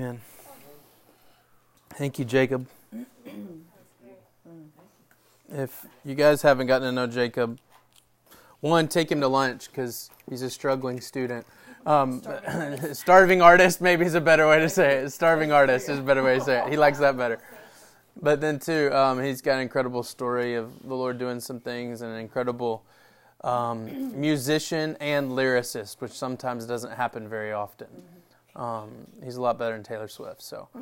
Amen. Thank you, Jacob. If you guys haven't gotten to know Jacob, one, take him to lunch because he's a struggling student. Um, starving artist, maybe is a better way to say it. Starving artist is a better way to say it. He likes that better. But then, too, um, he's got an incredible story of the Lord doing some things and an incredible um, musician and lyricist, which sometimes doesn't happen very often. Um, he's a lot better than Taylor Swift, so.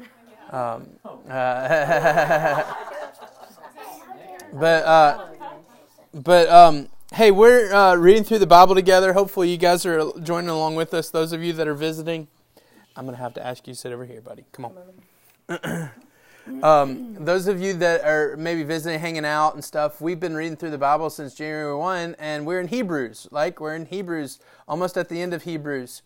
Um, uh, but uh, but um, hey, we're uh, reading through the Bible together. Hopefully, you guys are joining along with us. Those of you that are visiting, I'm going to have to ask you to sit over here, buddy. Come on. um, those of you that are maybe visiting, hanging out and stuff, we've been reading through the Bible since January 1, and we're in Hebrews. Like, we're in Hebrews, almost at the end of Hebrews.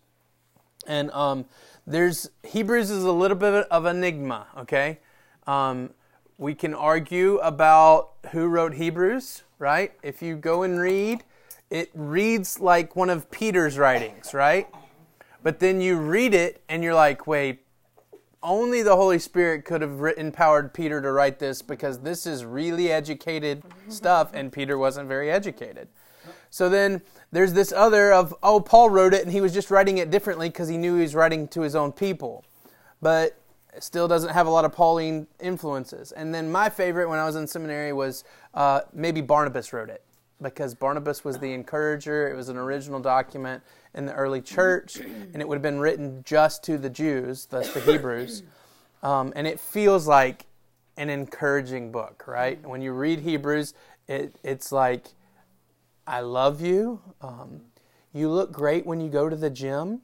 And um, there's Hebrews is a little bit of enigma, okay? Um, we can argue about who wrote Hebrews, right? If you go and read, it reads like one of Peter's writings, right? But then you read it and you're like, wait, only the Holy Spirit could have written, empowered Peter to write this because this is really educated stuff and Peter wasn't very educated. So then there's this other of, oh, Paul wrote it and he was just writing it differently because he knew he was writing to his own people. But still doesn't have a lot of Pauline influences. And then my favorite when I was in seminary was uh, maybe Barnabas wrote it because Barnabas was the encourager. It was an original document in the early church, and it would have been written just to the Jews, thus the Hebrews. Um, and it feels like an encouraging book, right? When you read Hebrews, it, it's like, I love you. Um, you look great when you go to the gym.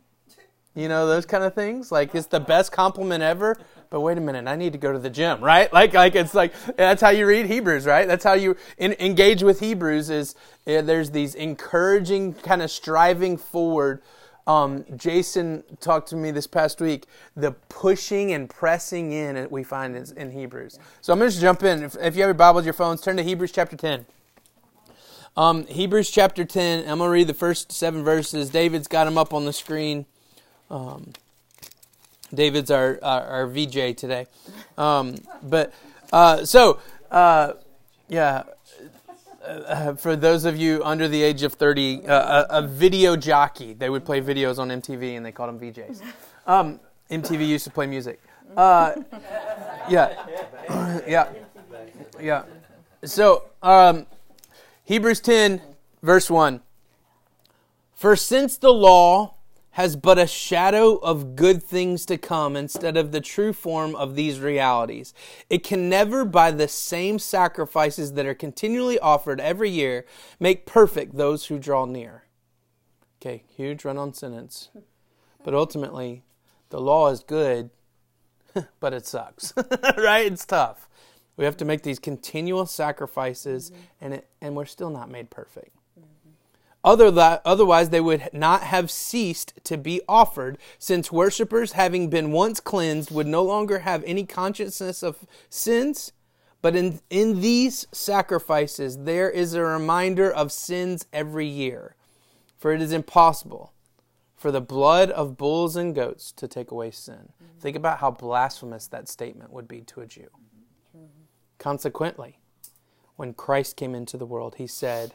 You know those kind of things. Like it's the best compliment ever. But wait a minute, I need to go to the gym, right? Like, like it's like that's how you read Hebrews, right? That's how you in, engage with Hebrews. Is uh, there's these encouraging kind of striving forward. Um, Jason talked to me this past week. The pushing and pressing in that we find in, in Hebrews. So I'm going to jump in. If, if you have your Bibles, your phones, turn to Hebrews chapter 10. Um, Hebrews chapter 10. I'm going to read the first seven verses. David's got them up on the screen. Um, David's our, our, our VJ today. Um, but uh, so, uh, yeah, uh, for those of you under the age of 30, uh, a, a, video jockey. They would play videos on MTV and they called them VJs. Um, MTV used to play music. Uh, yeah, yeah, yeah. So, um, Hebrews 10, verse 1. For since the law has but a shadow of good things to come instead of the true form of these realities. It can never, by the same sacrifices that are continually offered every year, make perfect those who draw near. Okay, huge run on sentence. But ultimately, the law is good, but it sucks, right? It's tough. We have to make these continual sacrifices, and, it, and we're still not made perfect. Other that Otherwise, they would not have ceased to be offered, since worshippers, having been once cleansed, would no longer have any consciousness of sins. But in, in these sacrifices, there is a reminder of sins every year. For it is impossible for the blood of bulls and goats to take away sin. Mm-hmm. Think about how blasphemous that statement would be to a Jew. Consequently, when Christ came into the world, he said,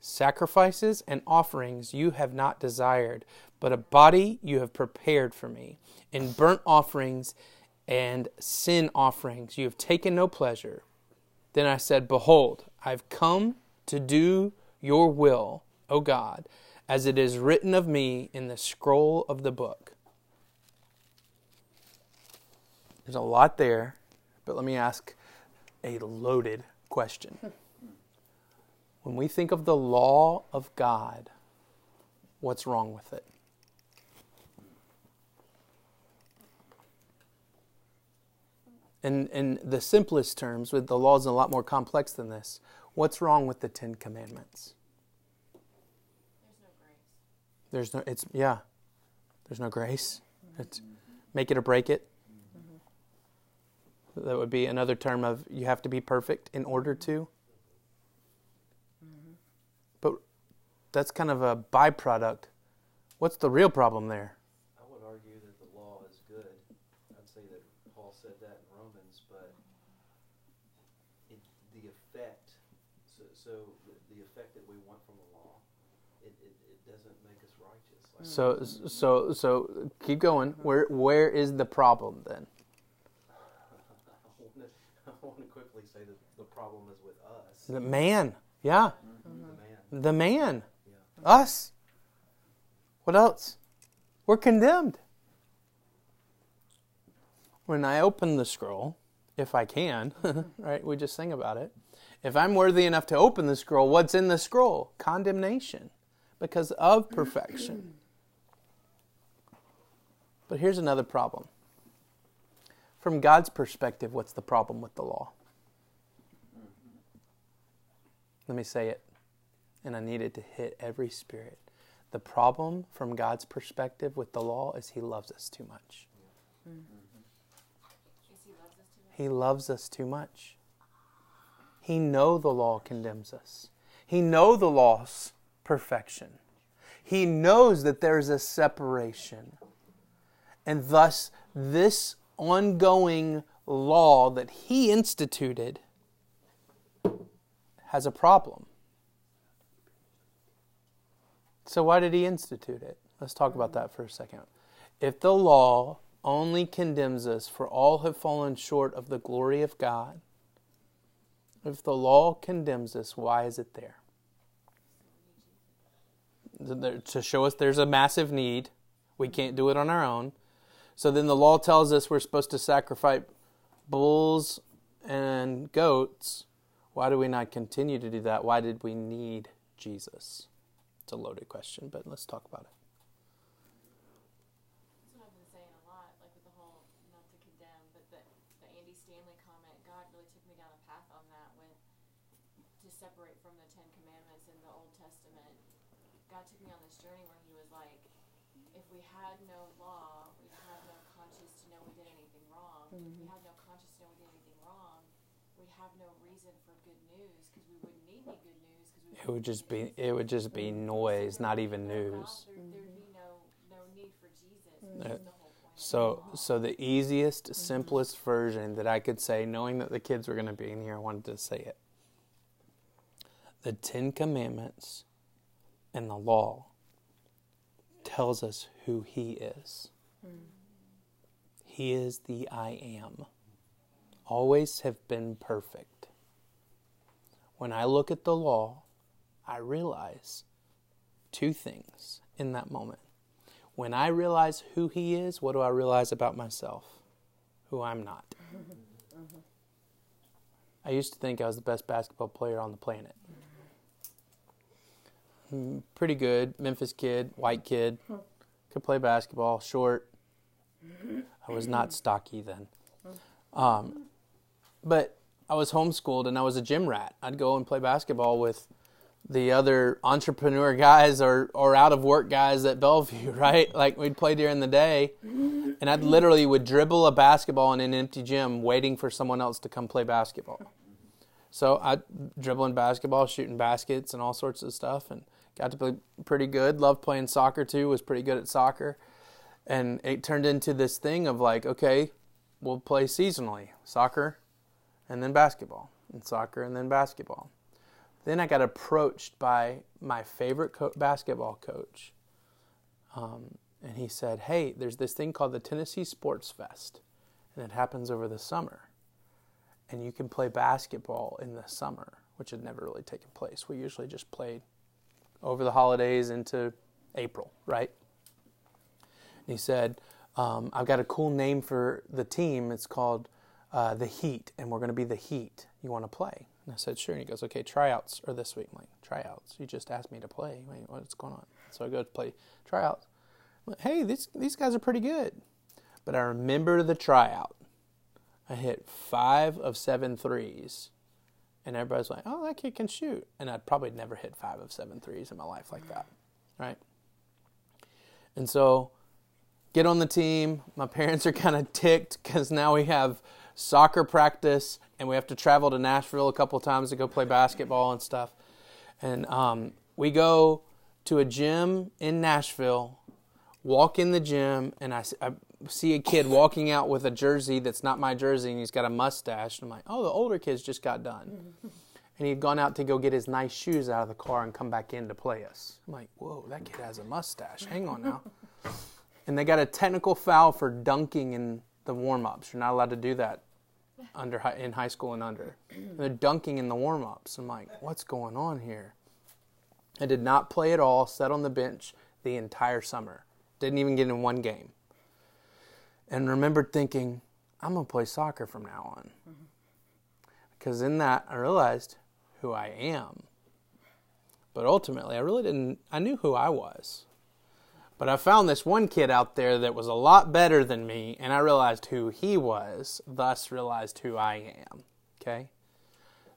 Sacrifices and offerings you have not desired, but a body you have prepared for me. In burnt offerings and sin offerings you have taken no pleasure. Then I said, Behold, I've come to do your will, O God, as it is written of me in the scroll of the book. There's a lot there, but let me ask a loaded question. When we think of the law of God, what's wrong with it? In, in the simplest terms, with the law is a lot more complex than this, what's wrong with the Ten Commandments? There's no grace. There's no, it's, yeah, there's no grace. It's make it or break it. Mm-hmm. That would be another term of you have to be perfect in order to. But that's kind of a byproduct. What's the real problem there? I would argue that the law is good. I'd say that Paul said that in Romans, but it, the effect, so, so the, the effect that we want from the law, it, it, it doesn't make us righteous. Like So so so keep going. Where where is the problem then? I want to, I want to quickly say that the problem is with us, The man. Yeah. the man. The man. Yeah. Us. What else? We're condemned. When I open the scroll, if I can, right? We just sing about it. If I'm worthy enough to open the scroll, what's in the scroll? Condemnation because of perfection. But here's another problem. From God's perspective, what's the problem with the law? Let me say it, and I need it to hit every spirit. The problem from God's perspective with the law is He loves us too much. Is he loves us too much? He loves us too much. He know the law condemns us. He know the law's perfection. He knows that there's a separation. And thus this ongoing law that he instituted has a problem. So why did he institute it? Let's talk about that for a second. If the law only condemns us for all have fallen short of the glory of God, if the law condemns us, why is it there? To show us there's a massive need. We can't do it on our own. So then the law tells us we're supposed to sacrifice bulls and goats. Why do we not continue to do that? Why did we need Jesus? It's a loaded question, but let's talk about it. That's what I've been saying a lot, like with the whole not to condemn, but the, the Andy Stanley comment, God really took me down a path on that with to separate from the Ten Commandments in the Old Testament. God took me on this journey where He was like, if we had no law, we'd have no conscience to know we did anything wrong. If we had no conscience to know we did anything wrong, we'd have no reason for good news because we wouldn't need any good news because we It would just be it would just be noise, not even news. There, there'd be no no need for Jesus. Which Uh, is the whole point. of the So so the easiest, simplest version that I could say, knowing that the kids were going to be in here, I wanted to say it. The Ten Commandments and the law tells us who He is. He is the I am. Always have been perfect. When I look at the law, I realize two things in that moment. When I realize who He is, what do I realize about myself? Who I'm not. I used to think I was the best basketball player on the planet. Mm, Pretty good. Memphis kid, white kid. Could play basketball, short. I was not stocky then. Um, but I was homeschooled and I was a gym rat. I'd go and play basketball with the other entrepreneur guys or, or out of work guys at Bellevue, right? Like we'd play during the day, and I'd literally would dribble a basketball in an empty gym, waiting for someone else to come play basketball. So I dribbling basketball, shooting baskets, and all sorts of stuff, and got to be pretty good. Loved playing soccer too. Was pretty good at soccer, and it turned into this thing of like, okay, we'll play seasonally, soccer, and then basketball, and soccer, and then basketball. Then I got approached by my favorite co- basketball coach. Um, and he said, Hey, there's this thing called the Tennessee Sports Fest, and it happens over the summer. And you can play basketball in the summer, which had never really taken place. We usually just played over the holidays into April, right? And he said, um, I've got a cool name for the team. It's called uh, the Heat, and we're going to be the Heat. You want to play? And I said, sure. And he goes, okay, tryouts are this week. I'm like, tryouts? You just asked me to play. Wait, what's going on? So I go to play tryouts. I'm like, hey, these, these guys are pretty good. But I remember the tryout. I hit five of seven threes. And everybody's like, oh, that kid can shoot. And I'd probably never hit five of seven threes in my life like that. Right? And so get on the team. My parents are kind of ticked because now we have soccer practice and we have to travel to Nashville a couple times to go play basketball and stuff. And um, we go to a gym in Nashville, walk in the gym, and I see a kid walking out with a jersey that's not my jersey and he's got a mustache. And I'm like, oh, the older kids just got done. and he'd gone out to go get his nice shoes out of the car and come back in to play us. I'm like, whoa, that kid has a mustache. Hang on now. and they got a technical foul for dunking in the warm ups. You're not allowed to do that under hi- in high school and under. And they're dunking in the warm ups. I'm like, what's going on here? I did not play at all, sat on the bench the entire summer. Didn't even get in one game. And remembered thinking, I'm to play soccer from now on. Because in that, I realized who I am. But ultimately, I really didn't, I knew who I was. But I found this one kid out there that was a lot better than me, and I realized who he was, thus realized who I am. Okay?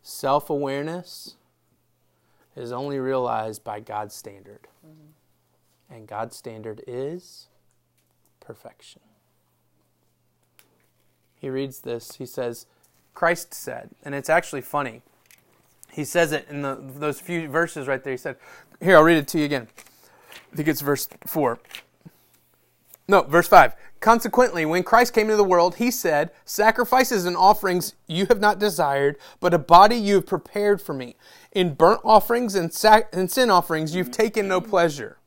Self awareness is only realized by God's standard. Mm-hmm. And God's standard is perfection. He reads this, he says, Christ said, and it's actually funny. He says it in the, those few verses right there. He said, Here, I'll read it to you again. I think it's verse 4. No, verse 5. Consequently, when Christ came into the world, he said, Sacrifices and offerings you have not desired, but a body you have prepared for me. In burnt offerings and, sac- and sin offerings you've taken no pleasure.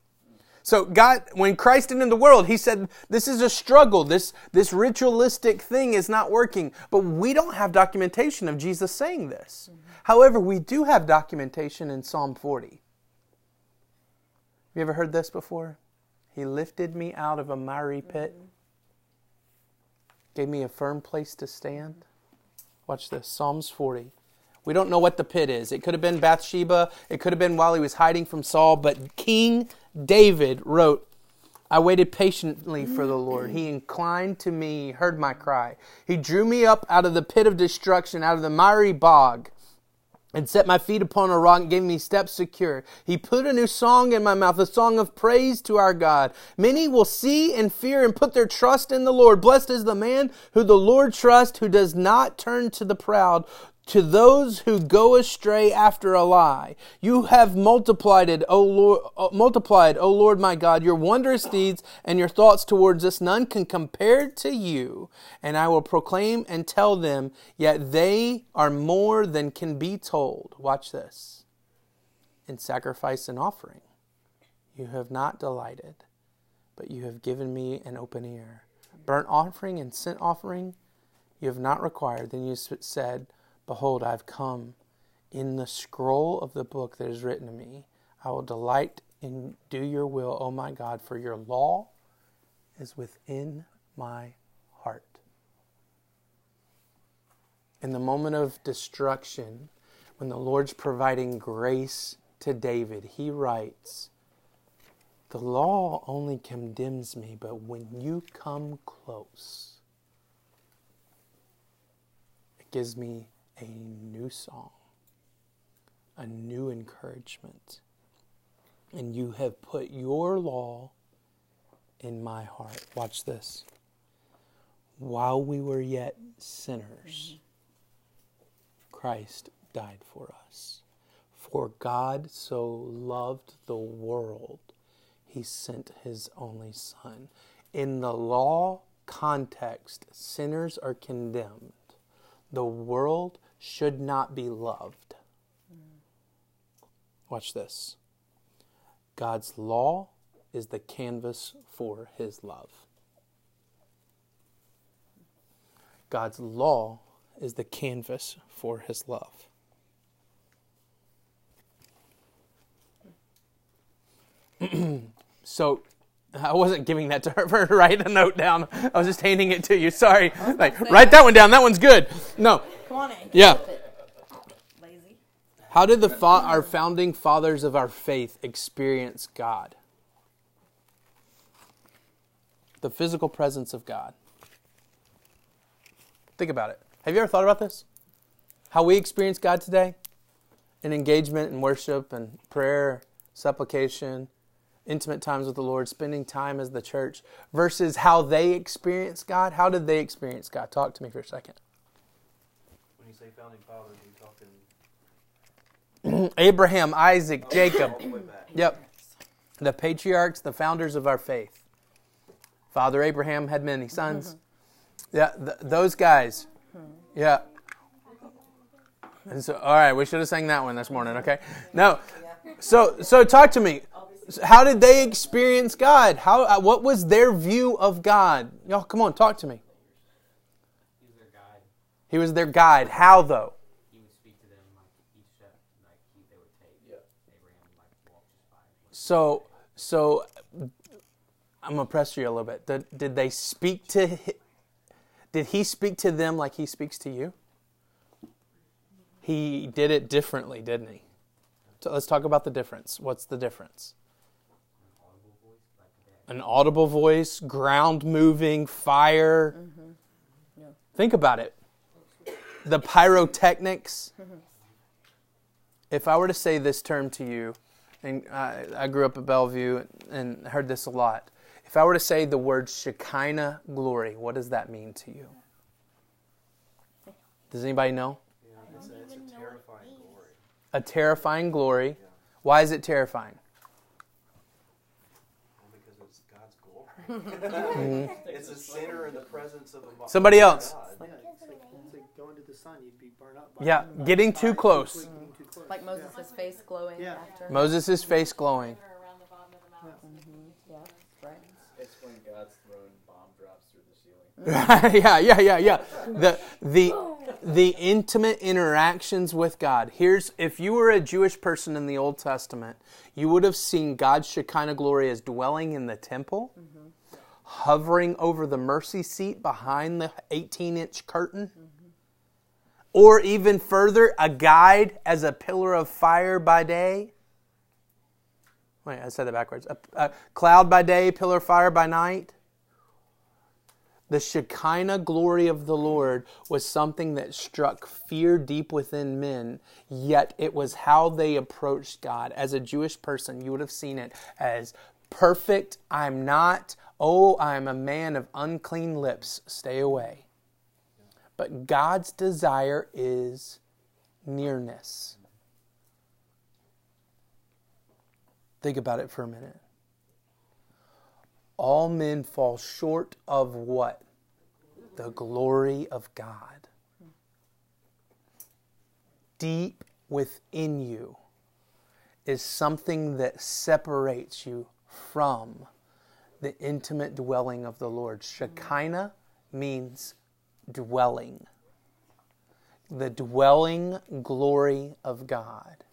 So God, when Christ entered the world, He said, "This is a struggle. This this ritualistic thing is not working." But we don't have documentation of Jesus saying this. However, we do have documentation in Psalm 40. You ever heard this before? He lifted me out of a miry pit, gave me a firm place to stand. Watch this Psalms 40. We don't know what the pit is. It could have been Bathsheba, it could have been while he was hiding from Saul, but King David wrote, I waited patiently for the Lord. He inclined to me, heard my cry. He drew me up out of the pit of destruction, out of the miry bog and set my feet upon a rock and gave me steps secure. He put a new song in my mouth, a song of praise to our God. Many will see and fear and put their trust in the Lord. Blessed is the man who the Lord trusts, who does not turn to the proud, to those who go astray after a lie. You have multiplied it, O Lord, uh, multiplied, O Lord my God, your wondrous deeds and your thoughts towards us. None can compare to you. And I will proclaim and tell them, yet they are more than can be told. Watch this. In sacrifice and offering, you have not delighted, but you have given me an open ear. Burnt offering and sin offering, you have not required. Then you said, Behold, I have come. In the scroll of the book that is written to me, I will delight in do your will, O my God, for your law is within my heart. In the moment of destruction, when the Lord's providing grace to David, he writes, The law only condemns me, but when you come close, it gives me a new song, a new encouragement. And you have put your law in my heart. Watch this. While we were yet sinners, mm-hmm. Christ died for us. For God so loved the world, he sent his only Son. In the law context, sinners are condemned. The world should not be loved. Watch this. God's law is the canvas for his love. God's law is the canvas for his love. so I wasn't giving that to her for her to write a note down. I was just handing it to you. Sorry. Like, write that one down. That one's good. No. Come on in. Yeah. Lazy. How did the fa- our founding fathers of our faith experience God? The physical presence of God. Think about it. Have you ever thought about this? How we experience God today? In engagement and worship and prayer, supplication, intimate times with the Lord, spending time as the church, versus how they experience God. How did they experience God? Talk to me for a second. When you say founding fathers, you talking Abraham, Isaac, Jacob. all the way back. Yep. The patriarchs, the founders of our faith. Father Abraham had many sons. Yeah, th- those guys. Yeah. And so, all right, we should have sang that one this morning. Okay. No. So, so talk to me. How did they experience God? How? uh, What was their view of God? Y'all, come on, talk to me. He was their guide. He was their guide. How though? He would speak to them like each step, like he, they would take. Abraham like walked just by. him. So, so I'm gonna press you a little bit. Did, did they speak to? hi- Did he speak to them like he speaks to you? He did it differently, didn't he? So let's talk about the difference. What's the difference? Audible voice, like. An audible voice, ground moving, fire. Mm-hmm. Think about it. The pyrotechnics. if I were to say this term to you, and I, I grew up at Bellevue and heard this a lot. If I were to say the word Shekinah glory, what does that mean to you? Does anybody know? Yeah, it's a, it's a terrifying glory. A terrifying glory. Why is it terrifying? Well, because it's God's glory. Mm-hmm. it's a sinner in the presence of a Somebody else. God. Yeah, it's like, it's like going to the sun, you'd be burned up. By Yeah, by getting too close. getting too close. Like Moses' face glowing Yeah. after. Moses' face glowing. Or around the bottom of the mountain. Mm-hmm. Yeah, right. It's when God's throne bomb drops through the ceiling. yeah, yeah, yeah, yeah. The the the intimate interactions with God. Here's if you were a Jewish person in the Old Testament, you would have seen God's Shekinah glory as dwelling in the temple, mm-hmm. hovering over the mercy seat behind the 18-inch curtain. Mm-hmm. Or even further, a guide as a pillar of fire by day. Wait, I said that backwards. A, a cloud by day, pillar of fire by night. The Shekinah glory of the Lord was something that struck fear deep within men, yet it was how they approached God. As a Jewish person, you would have seen it as perfect, I'm not, oh, I'm a man of unclean lips, stay away. But God's desire is nearness. Think about it for a minute. All men fall short of what? The glory of God. Deep within you is something that separates you from the intimate dwelling of the Lord. Shekinah means dwelling. The dwelling glory of God.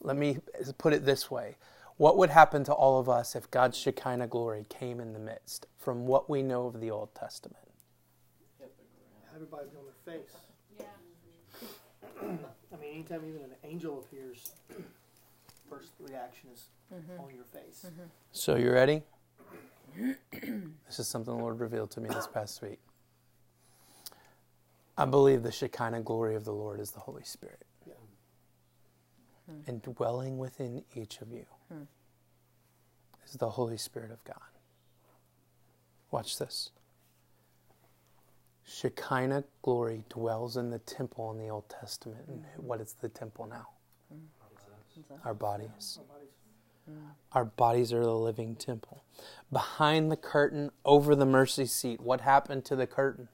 Let me put it this way. What would happen to all of us if God's Shekinah glory came in the midst from what we know of the Old Testament? Everybody be on their face. Yeah. I mean, anytime even an angel appears, first reaction is mm-hmm. on your face. Mm-hmm. So, you ready? this is something the Lord revealed to me this past week. I believe the Shekinah glory of the Lord is the Holy Spirit. Yeah. And dwelling within each of you hmm. is the Holy Spirit of God. Watch this. Shekinah glory dwells in the temple in the Old Testament. And hmm. what is the temple now? Our bodies. Our bodies Our bodies are the living temple. Behind the curtain, over the mercy seat, what happened to the curtain?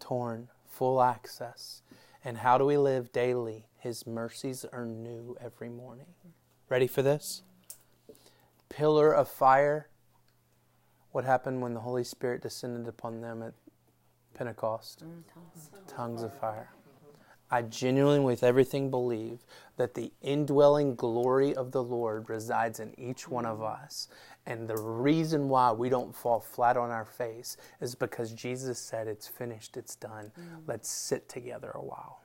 Torn, full access. And how do we live daily? His mercies are new every morning. Ready for this? Pillar of fire. What happened when the Holy Spirit descended upon them at Pentecost? Tongues of fire. I genuinely, with everything, believe that the indwelling glory of the Lord resides in each one of us. And the reason why we don't fall flat on our face is because Jesus said, It's finished, it's done. Mm. Let's sit together a while.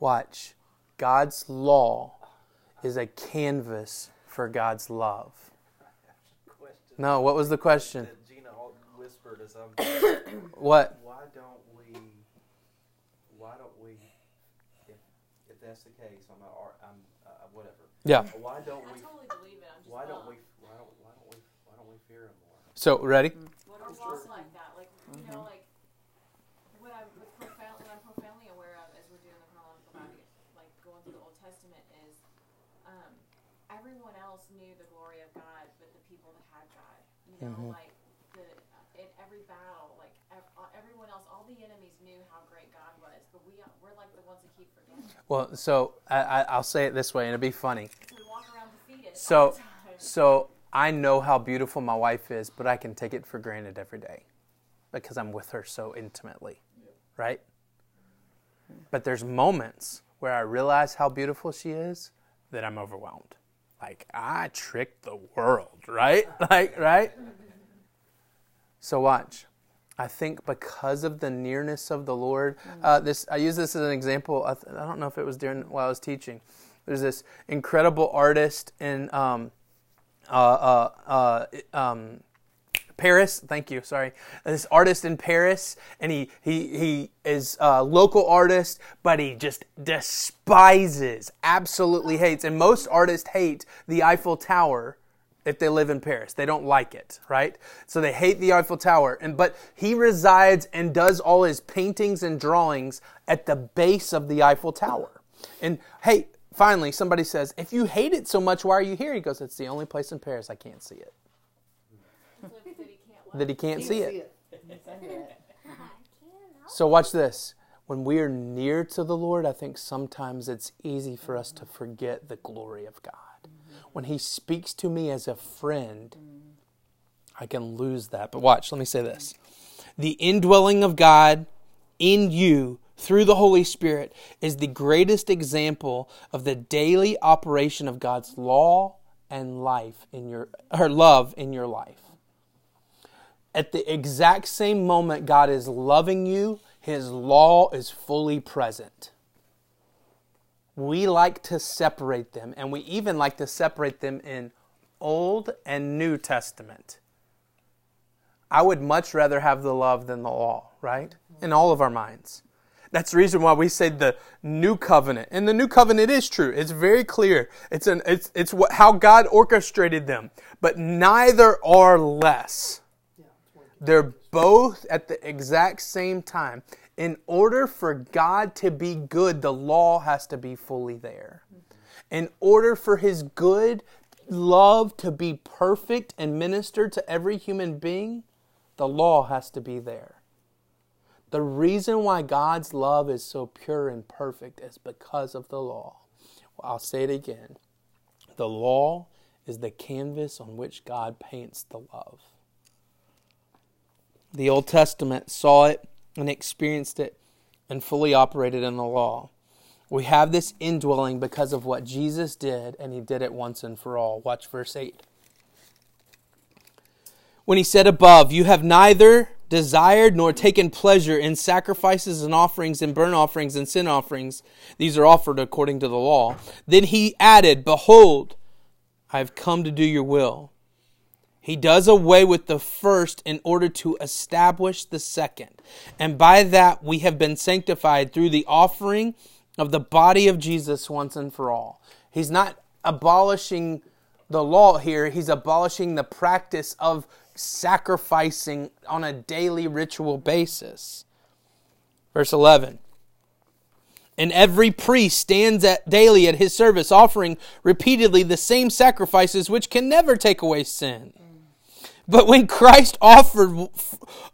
Watch. God's law is a canvas for God's love. No, what was the question? that Gina whispered as I'm. What? why don't we? Why don't we? If, if that's the case, I'm not. I'm whatever. Yeah. Why don't I we? totally believe it. I'm just Why don't bummed. we? Why don't? Why don't we? Why don't we fear him more? So, ready? What are walks like that? Like you know, like what I'm what profound, what I'm profoundly aware of as we're doing the chronological Bible, like going through the Old Testament, is um, everyone else knew the glory of God, but the people that had God, you know, Mhm. like the in every battle, like ev- uh, everyone else, all the enemies knew how great God was, but we uh, we're like the ones that keep forgetting. Well, so I, I, I'll say it this way, and it'll be funny. So we walk around defeated. So, all the time. so I know how beautiful my wife is, but I can take it for granted every day because I'm with her so intimately, right? But there's moments where I realize how beautiful she is that I'm overwhelmed. Like I tricked the world, right? Like, right? So watch. I think because of the nearness of the Lord, uh, this I use this as an example. I, th- I don't know if it was during while I was teaching. There's this incredible artist in um, uh, uh, uh, um, Paris. Thank you. Sorry, this artist in Paris, and he he he is a local artist, but he just despises, absolutely hates, and most artists hate the Eiffel Tower if they live in Paris. They don't like it, right? So they hate the Eiffel Tower. And but he resides and does all his paintings and drawings at the base of the Eiffel Tower. And hey, finally somebody says, "If you hate it so much, why are you here?" He goes, "It's the only place in Paris I can't see it." That he can't see it. So watch this. When we are near to the Lord, I think sometimes it's easy for us to forget the glory of God. When He speaks to me as a friend, mm. I can lose that. But watch, let me say this. The indwelling of God in you through the Holy Spirit is the greatest example of the daily operation of God's law and life in your or love in your life at the exact same moment God is loving you, His law is fully present. We like to separate them, and we even like to separate them in Old and New Testament. I would much rather have the love than the law, right? In all of our minds. That's the reason why we say the new covenant. And the new covenant is true. It's very clear. It's an it's it's what how God orchestrated them. But neither are less. They're both at the exact same time. In order for God to be good, the law has to be fully there. In order for His good love to be perfect and ministered to every human being, the law has to be there. The reason why God's love is so pure and perfect is because of the law. Well, I'll say it again. The law is the canvas on which God paints the love. The Old Testament saw it and experienced it and fully operated in the law. We have this indwelling because of what Jesus did, and he did it once and for all. Watch verse 8. When he said above, You have neither desired nor taken pleasure in sacrifices and offerings and burnt offerings and sin offerings, these are offered according to the law. Then he added, Behold, I have come to do your will. He does away with the first in order to establish the second. And by that we have been sanctified through the offering of the body of Jesus once and for all. He's not abolishing the law here, he's abolishing the practice of sacrificing on a daily ritual basis. Verse 11. And every priest stands at daily at his service, offering repeatedly the same sacrifices which can never take away sin. But when Christ offered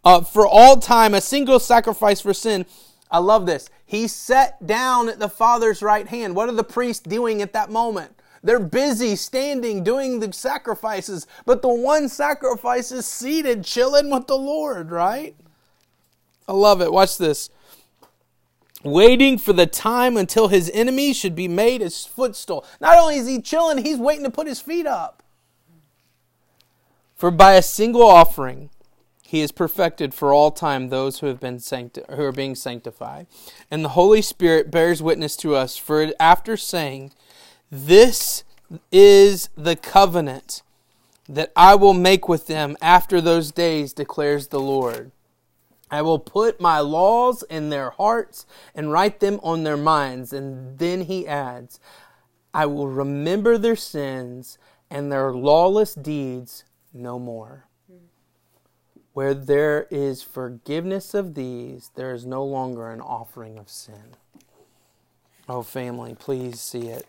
uh, for all time a single sacrifice for sin, I love this. He sat down at the Father's right hand. What are the priests doing at that moment? They're busy standing, doing the sacrifices, but the one sacrifice is seated, chilling with the Lord, right? I love it. Watch this. Waiting for the time until his enemies should be made his footstool. Not only is he chilling, he's waiting to put his feet up. For by a single offering, he has perfected for all time those who have been sancti- who are being sanctified. And the Holy Spirit bears witness to us, for after saying, This is the covenant that I will make with them after those days, declares the Lord. I will put my laws in their hearts and write them on their minds. And then he adds, I will remember their sins and their lawless deeds no more. Mm. Where there is forgiveness of these, there is no longer an offering of sin. Oh, family, please see it.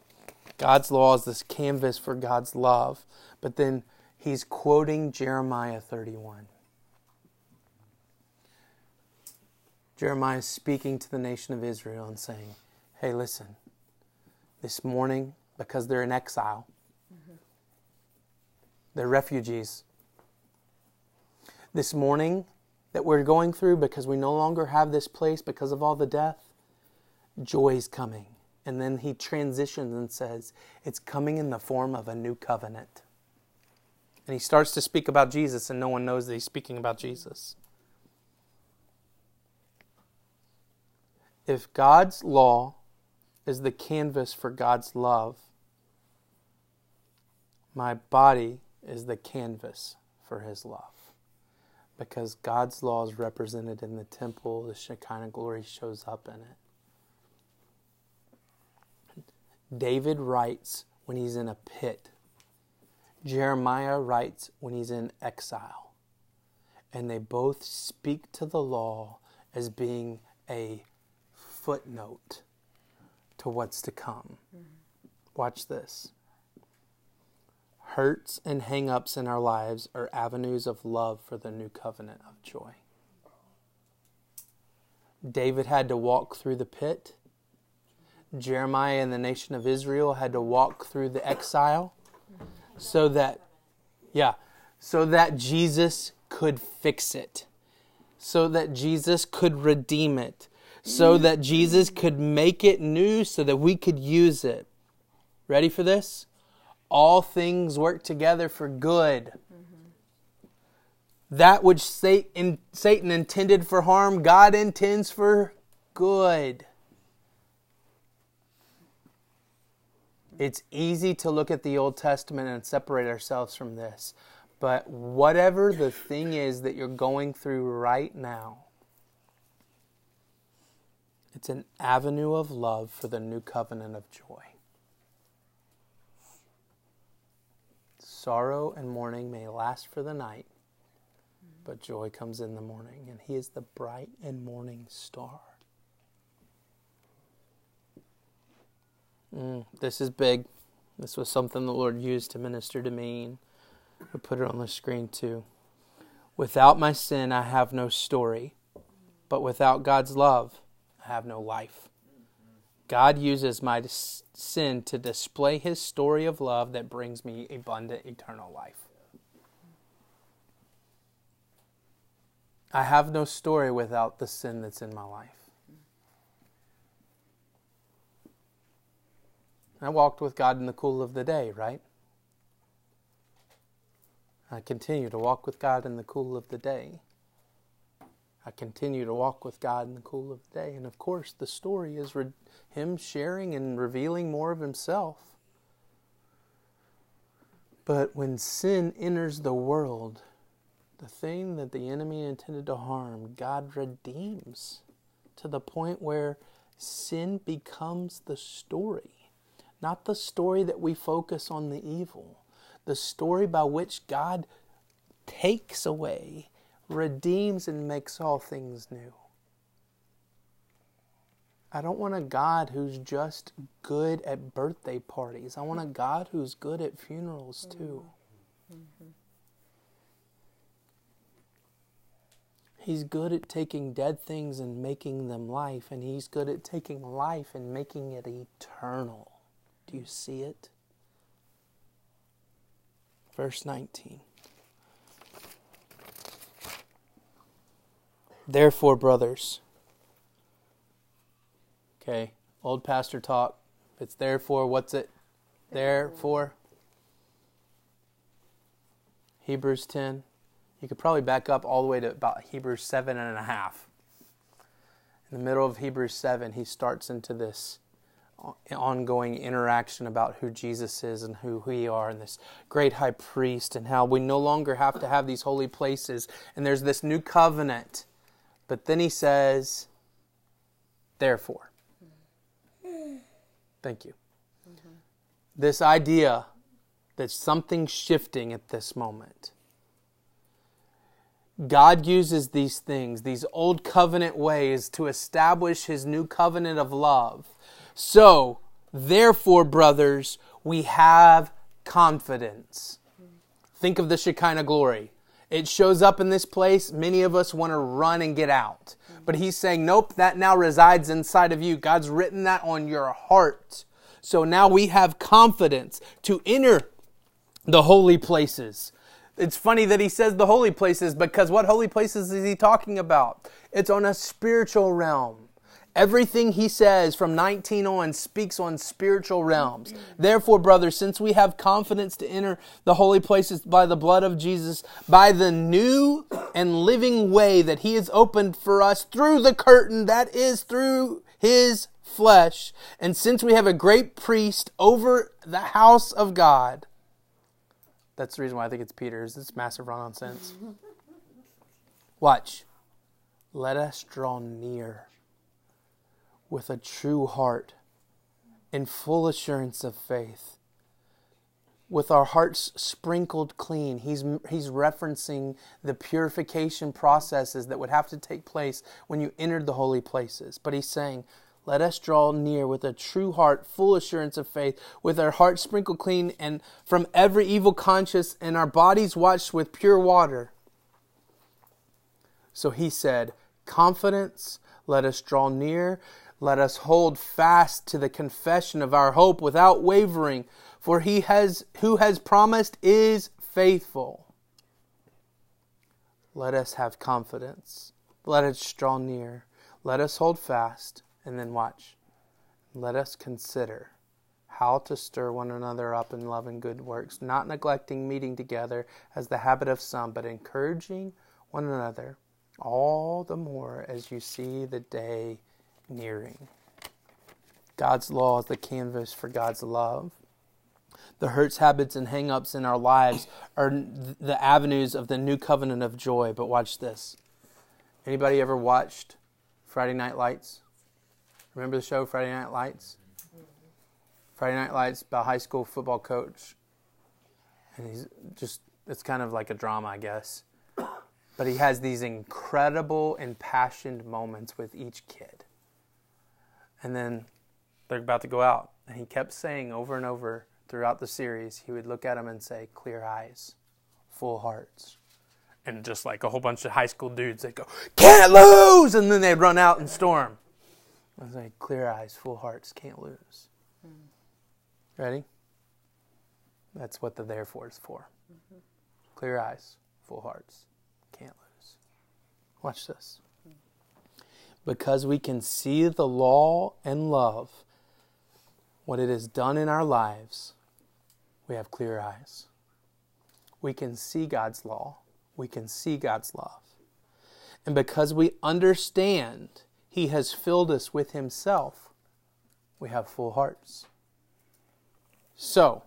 God's law is this canvas for God's love. But then he's quoting Jeremiah 31. Jeremiah is speaking to the nation of Israel and saying, Hey, listen, this morning, because they're in exile, they're refugees. This morning that we're going through, because we no longer have this place because of all the death, joy is coming. And then he transitions and says, It's coming in the form of a new covenant. And he starts to speak about Jesus, and no one knows that he's speaking about Jesus. If God's law is the canvas for God's love, my body is the canvas for his love. Because God's law is represented in the temple, the Shekinah glory shows up in it. David writes when he's in a pit. Jeremiah writes when he's in exile. And they both speak to the law as being a footnote to what's to come. Mm-hmm. Watch this. Hurts and hang ups in our lives are avenues of love for the new covenant of joy. David had to walk through the pit Jeremiah and the nation of Israel had to walk through the exile so that, yeah, so that Jesus could fix it, so that Jesus could redeem it, so that Jesus could make it new so that we could use it. Ready for this? All things work together for good. That which Satan intended for harm, God intends for good. It's easy to look at the Old Testament and separate ourselves from this. But whatever the thing is that you're going through right now, it's an avenue of love for the new covenant of joy. Sorrow and mourning may last for the night, but joy comes in the morning, and He is the bright and morning star. Mm, this is big. This was something the Lord used to minister to me, and we put it on the screen too. Without my sin, I have no story, but without God's love, I have no life. God uses my sin to display his story of love that brings me abundant eternal life. I have no story without the sin that's in my life. I walked with God in the cool of the day, right? I continue to walk with God in the cool of the day. I continue to walk with God in the cool of the day. And of course, the story is re- Him sharing and revealing more of Himself. But when sin enters the world, the thing that the enemy intended to harm, God redeems to the point where sin becomes the story not the story that we focus on the evil, the story by which God takes away, redeems, and makes all things new. I don't want a God who's just good at birthday parties. I want a God who's good at funerals too. Mm-hmm. He's good at taking dead things and making them life, and He's good at taking life and making it eternal. Do you see it? Verse 19. Therefore, brothers, okay, old pastor talk. It's therefore, what's it there for? Hebrews 10. You could probably back up all the way to about Hebrews 7 and a half. In the middle of Hebrews 7, he starts into this ongoing interaction about who Jesus is and who we are, and this great high priest, and how we no longer have to have these holy places, and there's this new covenant. But then he says, therefore. Thank you. Mm-hmm. This idea that something's shifting at this moment. God uses these things, these old covenant ways, to establish his new covenant of love so, therefore, brothers, we have confidence. Think of the Shekinah glory. It shows up in this place. Many of us want to run and get out. But he's saying, nope, that now resides inside of you. God's written that on your heart. So now we have confidence to enter the holy places. It's funny that he says the holy places because what holy places is he talking about? It's on a spiritual realm. Everything he says from 19 on speaks on spiritual realms. Therefore, brothers, since we have confidence to enter the holy places by the blood of Jesus, by the new and living way that he has opened for us through the curtain that is through his flesh, and since we have a great priest over the house of God, that's the reason why I think it's Peter, is this massive nonsense. Watch. Let us draw near with a true heart in full assurance of faith. With our hearts sprinkled clean, he's, he's referencing the purification processes that would have to take place when you entered the holy places. But he's saying, let us draw near with a true heart, full assurance of faith, with our hearts sprinkled clean and from every evil conscience, and our bodies washed with pure water. So he said, Confidence, let us draw near, let us hold fast to the confession of our hope without wavering, for he has who has promised is faithful. Let us have confidence. Let us draw near. Let us hold fast. And then watch. Let us consider how to stir one another up in love and good works, not neglecting meeting together as the habit of some, but encouraging one another, all the more as you see the day nearing. God's law is the canvas for God's love. The hurts, habits, and hang-ups in our lives are the avenues of the new covenant of joy. But watch this. Anybody ever watched Friday Night Lights? Remember the show Friday Night Lights? Friday Night Lights about high school football coach. And he's just, it's kind of like a drama, I guess. But he has these incredible, impassioned moments with each kid. And then they're about to go out. And he kept saying over and over throughout the series, he would look at them and say, clear eyes, full hearts. And just like a whole bunch of high school dudes, they'd go, can't lose! And then they'd run out and storm. I was like, clear eyes, full hearts, can't lose. Mm. Ready? That's what the therefore is for. Mm-hmm. Clear eyes, full hearts, can't lose. Watch this. Because we can see the law and love, what it has done in our lives, we have clear eyes. We can see God's law, we can see God's love. And because we understand he has filled us with Himself, we have full hearts. So,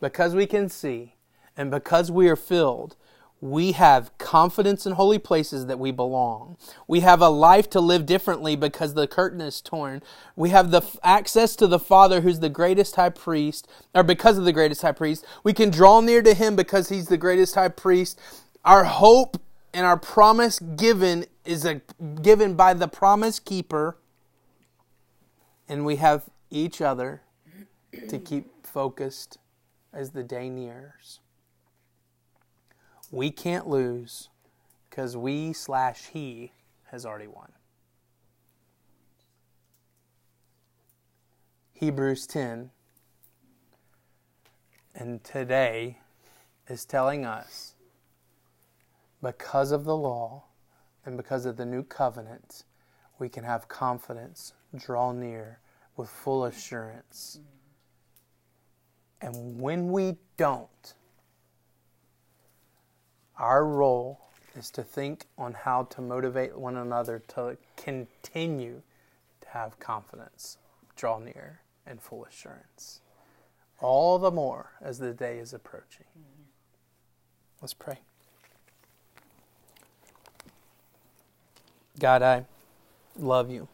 because we can see and because we are filled, we have confidence in holy places that we belong. We have a life to live differently because the curtain is torn. We have the f- access to the Father who's the greatest high priest, or because of the greatest high priest. We can draw near to him because he's the greatest high priest. Our hope and our promise given is a, given by the promise keeper, and we have each other to keep focused as the day nears. We can't lose because we slash he has already won. Hebrews 10 and today is telling us because of the law and because of the new covenant, we can have confidence, draw near with full assurance. And when we don't, our role is to think on how to motivate one another to continue to have confidence, draw near, and full assurance. All the more as the day is approaching. Let's pray. God, I love you.